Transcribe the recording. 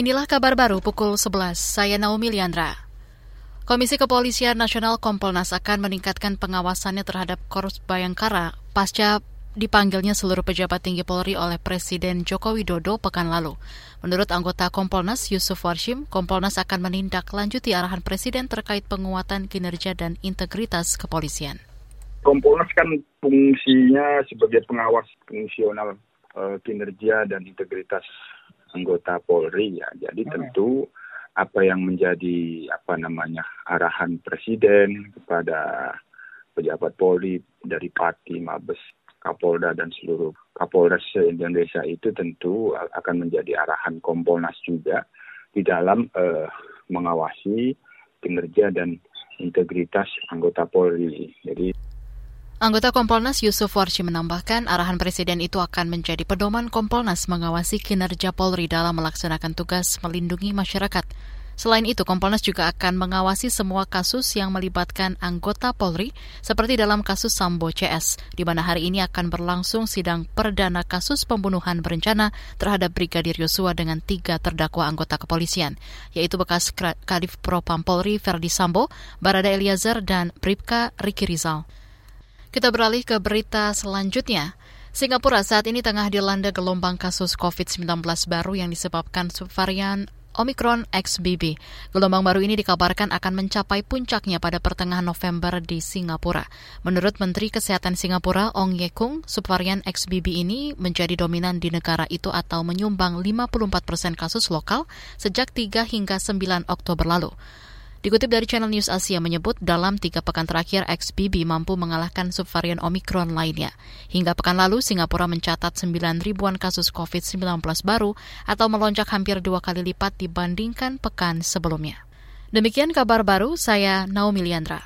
Inilah kabar baru pukul 11. Saya Naomi Liandra. Komisi Kepolisian Nasional Kompolnas akan meningkatkan pengawasannya terhadap Korps Bayangkara pasca dipanggilnya seluruh pejabat tinggi Polri oleh Presiden Joko Widodo pekan lalu. Menurut anggota Kompolnas Yusuf Warshim, Kompolnas akan menindaklanjuti arahan Presiden terkait penguatan kinerja dan integritas kepolisian. Kompolnas kan fungsinya sebagai pengawas fungsional uh, kinerja dan integritas anggota Polri ya. Jadi hmm. tentu apa yang menjadi apa namanya arahan presiden kepada pejabat Polri dari Pati, Mabes, Kapolda dan seluruh Kapolda se-Indonesia itu tentu akan menjadi arahan Kompolnas juga di dalam uh, mengawasi kinerja dan integritas anggota Polri. Jadi Anggota Kompolnas Yusuf Warshi menambahkan arahan Presiden itu akan menjadi pedoman Kompolnas mengawasi kinerja Polri dalam melaksanakan tugas melindungi masyarakat. Selain itu, Kompolnas juga akan mengawasi semua kasus yang melibatkan anggota Polri, seperti dalam kasus Sambo CS, di mana hari ini akan berlangsung sidang perdana kasus pembunuhan berencana terhadap Brigadir Yosua dengan tiga terdakwa anggota kepolisian, yaitu bekas Kadif Propam Polri Verdi Sambo, Barada Eliazar, dan Bribka Riki Rizal. Kita beralih ke berita selanjutnya. Singapura saat ini tengah dilanda gelombang kasus COVID-19 baru yang disebabkan subvarian Omicron XBB. Gelombang baru ini dikabarkan akan mencapai puncaknya pada pertengahan November di Singapura. Menurut Menteri Kesehatan Singapura, Ong Ye Kung, subvarian XBB ini menjadi dominan di negara itu atau menyumbang 54 persen kasus lokal sejak 3 hingga 9 Oktober lalu. Dikutip dari Channel News Asia menyebut dalam tiga pekan terakhir XBB mampu mengalahkan subvarian Omicron lainnya. Hingga pekan lalu, Singapura mencatat 9 ribuan kasus COVID-19 baru atau melonjak hampir dua kali lipat dibandingkan pekan sebelumnya. Demikian kabar baru, saya Naomi Liandra.